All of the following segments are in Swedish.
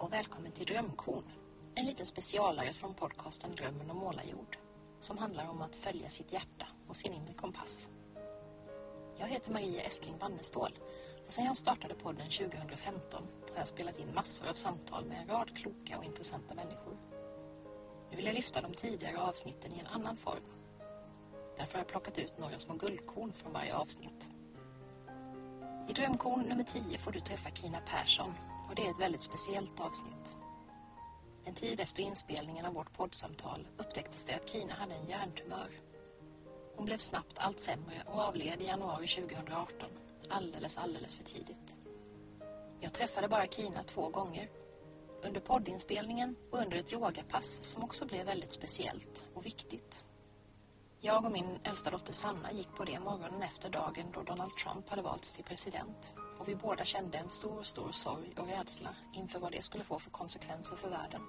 och välkommen till Drömkorn. En liten specialare från podcasten Drömmen om målarjord som handlar om att följa sitt hjärta och sin inre kompass. Jag heter Maria Estling Wannestål och sedan jag startade podden 2015 har jag spelat in massor av samtal med en rad kloka och intressanta människor. Nu vill jag lyfta de tidigare avsnitten i en annan form. Därför har jag plockat ut några små guldkorn från varje avsnitt. I Drömkorn nummer 10 får du träffa Kina Persson och det är ett väldigt speciellt avsnitt. En tid efter inspelningen av vårt poddsamtal upptäcktes det att Kina hade en hjärntumör. Hon blev snabbt allt sämre och avled i januari 2018, alldeles, alldeles för tidigt. Jag träffade bara Kina två gånger. Under poddinspelningen och under ett yogapass som också blev väldigt speciellt och viktigt. Jag och min äldsta dotter Sanna gick på det morgonen efter dagen då Donald Trump hade valts till president och vi båda kände en stor, stor sorg och rädsla inför vad det skulle få för konsekvenser för världen.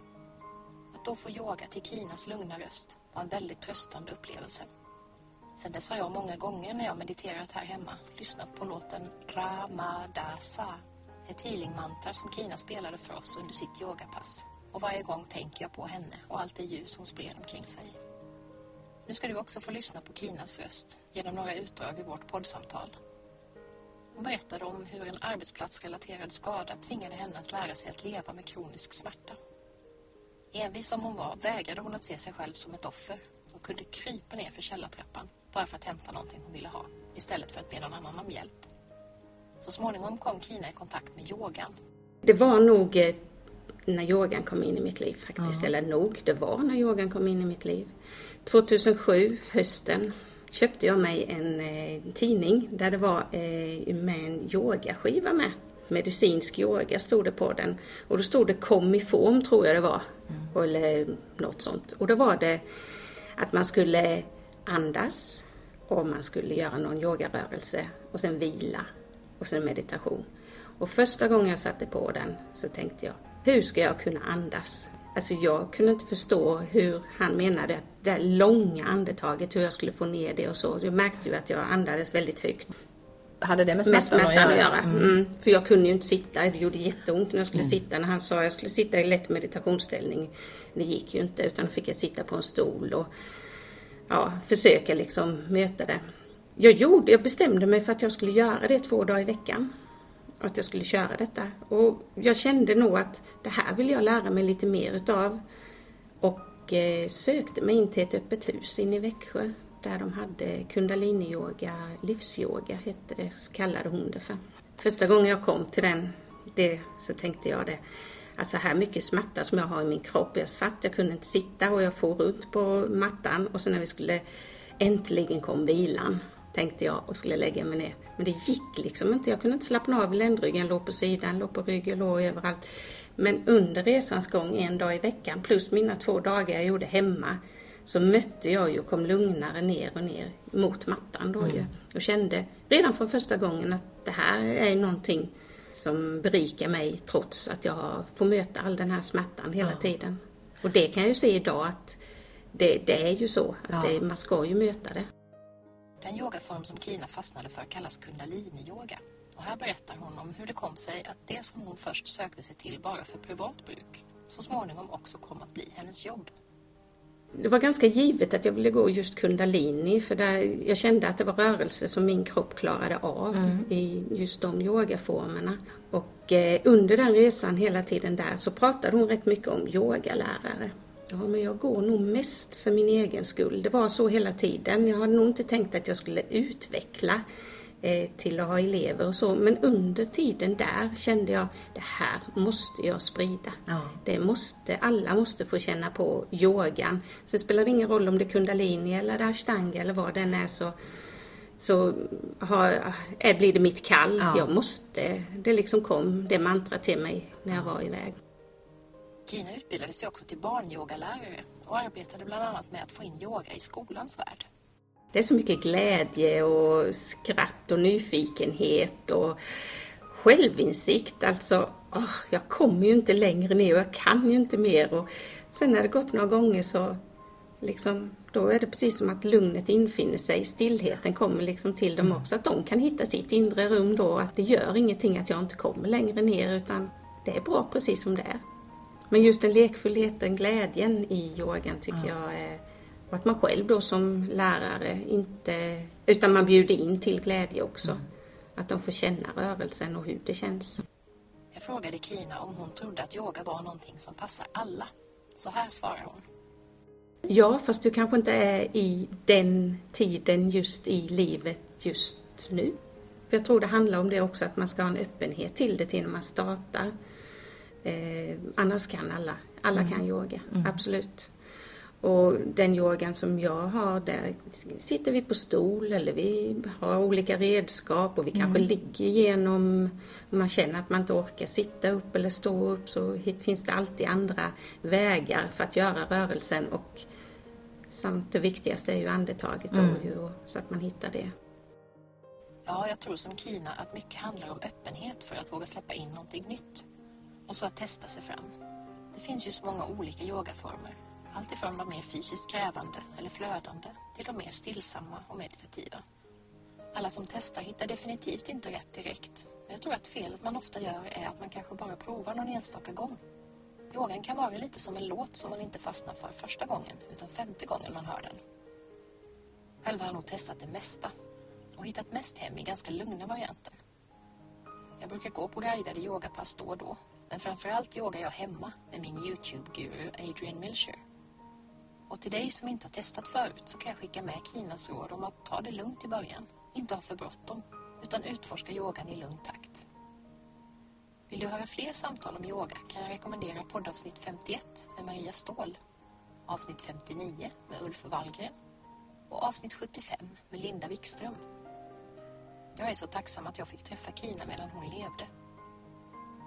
Att då få yoga till Kinas lugna röst var en väldigt tröstande upplevelse. Sen dess har jag många gånger när jag mediterat här hemma lyssnat på låten Ramadasa, ett healingmantra som Kina spelade för oss under sitt yogapass. Och varje gång tänker jag på henne och allt det ljus hon spred omkring sig. Nu ska du också få lyssna på Kinas röst genom några utdrag i vårt poddsamtal. Hon berättade om hur en arbetsplatsrelaterad skada tvingade henne att lära sig att leva med kronisk smärta. Envis som hon var vägrade hon att se sig själv som ett offer och kunde krypa ner för källartrappan bara för att hämta någonting hon ville ha istället för att be någon annan om hjälp. Så småningom kom Kina i kontakt med yogan. Det var nog eh, när yogan kom in i mitt liv faktiskt. Ja. Eller nog, det var när yogan kom in i mitt liv. 2007, hösten, köpte jag mig en eh, tidning där det var eh, med en yogaskiva med. Medicinsk yoga stod det på den. Och då stod det kom i form tror jag det var. Mm. Eller något sånt. Och då var det att man skulle andas och man skulle göra någon yogarörelse och sen vila och sen meditation. Och första gången jag satte på den så tänkte jag, hur ska jag kunna andas? Alltså jag kunde inte förstå hur han menade att det där långa andetaget, hur jag skulle få ner det och så. Jag märkte ju att jag andades väldigt högt. Hade det med smärtan, med smärtan att göra? Mm. Mm. För jag kunde ju inte sitta, det gjorde jätteont när jag skulle mm. sitta. När han sa att jag skulle sitta i lätt meditationsställning, det gick ju inte utan fick jag sitta på en stol och ja, försöka liksom möta det. Jag, gjorde, jag bestämde mig för att jag skulle göra det två dagar i veckan att jag skulle köra detta. Och jag kände nog att det här vill jag lära mig lite mer utav. Och eh, sökte mig in till ett öppet hus inne i Växjö där de hade kundaliniyoga, livsyoga hette det, kallade hon det för. Första gången jag kom till den, det, så tänkte jag det, att så här mycket smärta som jag har i min kropp. Jag satt, jag kunde inte sitta och jag for runt på mattan och sen när vi skulle, äntligen kom vilan tänkte jag och skulle lägga mig ner. Men det gick liksom inte. Jag kunde inte slappna av i ländryggen, låg på sidan, låg på ryggen, låg överallt. Men under resans gång, en dag i veckan, plus mina två dagar jag gjorde hemma, så mötte jag ju och kom lugnare ner och ner mot mattan då mm. ju. Och kände redan från första gången att det här är någonting som berikar mig trots att jag får möta all den här smärtan hela ja. tiden. Och det kan jag ju se idag att det, det är ju så, att ja. det, man ska ju möta det. Den yogaform som Kina fastnade för kallas kundalini-yoga. Och här berättar hon om hur det kom sig att det som hon först sökte sig till bara för privat bruk så småningom också kom att bli hennes jobb. Det var ganska givet att jag ville gå just kundalini för där jag kände att det var rörelse som min kropp klarade av mm. i just de yogaformerna. Och eh, under den resan hela tiden där så pratade hon rätt mycket om yogalärare. Ja, men jag går nog mest för min egen skull. Det var så hela tiden. Jag hade nog inte tänkt att jag skulle utveckla eh, till att ha elever och så. Men under tiden där kände jag, det här måste jag sprida. Ja. Det måste, alla måste få känna på yogan. Sen spelar det ingen roll om det är kundalini eller ashtanga eller vad den är så så har, är, blir det mitt kall. Ja. Jag måste, det liksom kom det mantra till mig när jag var iväg. Kina utbildade sig också till barnyogalärare och arbetade bland annat med att få in yoga i skolans värld. Det är så mycket glädje och skratt och nyfikenhet och självinsikt. Alltså, oh, jag kommer ju inte längre ner och jag kan ju inte mer. Och sen när det gått några gånger så liksom, då är det precis som att lugnet infinner sig, stillheten kommer liksom till dem också. Att de kan hitta sitt inre rum då, att det gör ingenting att jag inte kommer längre ner utan det är bra precis som det är. Men just den lekfullheten, glädjen i yogan tycker ja. jag är och att man själv då som lärare inte, utan man bjuder in till glädje också. Mm. Att de får känna rörelsen och hur det känns. Jag frågade Kina om hon trodde att yoga var någonting som passar alla. Så här svarar hon. Ja, fast du kanske inte är i den tiden just i livet just nu. För jag tror det handlar om det också, att man ska ha en öppenhet till det till när man startar. Eh, annars kan alla, alla mm. kan yoga, mm. absolut. Och den yogan som jag har, där sitter vi på stol eller vi har olika redskap och vi kanske mm. ligger igenom, om man känner att man inte orkar sitta upp eller stå upp så finns det alltid andra vägar för att göra rörelsen och samt det viktigaste är ju andetaget mm. och, så att man hittar det. Ja, jag tror som Kina att mycket handlar om öppenhet för att våga släppa in någonting nytt. Och så att testa sig fram. Det finns ju så många olika yogaformer Alltifrån de mer fysiskt krävande eller flödande till de mer stillsamma och meditativa. Alla som testar hittar definitivt inte rätt direkt. Men jag tror att felet man ofta gör är att man kanske bara provar någon enstaka gång. Yogan kan vara lite som en låt som man inte fastnar för första gången utan femte gången man hör den. Själv har jag nog testat det mesta och hittat mest hem i ganska lugna varianter. Jag brukar gå på guidade yogapass då och då men framförallt yogar jag hemma med min Youtube-guru Adrian Milcher. Och till dig som inte har testat förut så kan jag skicka med Kinas råd om att ta det lugnt i början. Inte ha för bråttom, utan utforska yogan i lugn takt. Vill du höra fler samtal om yoga kan jag rekommendera poddavsnitt 51 med Maria Ståhl, avsnitt 59 med Ulf Wallgren och avsnitt 75 med Linda Wikström. Jag är så tacksam att jag fick träffa Kina medan hon levde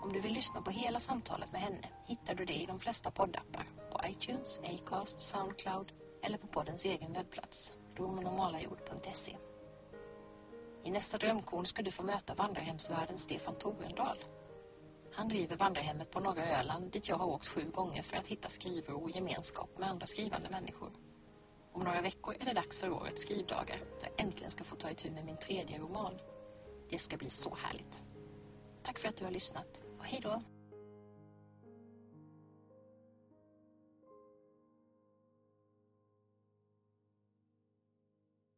om du vill lyssna på hela samtalet med henne hittar du det i de flesta poddappar på iTunes, Acast, Soundcloud eller på poddens egen webbplats romonormalajord.se. I nästa drömkorn ska du få möta vandrarhemsvärden Stefan Torendal. Han driver vandrarhemmet på norra Öland dit jag har åkt sju gånger för att hitta skrivro och gemenskap med andra skrivande människor. Om några veckor är det dags för årets skrivdagar där jag äntligen ska få ta itu med min tredje roman. Det ska bli så härligt. Tack för att du har lyssnat. Hej då!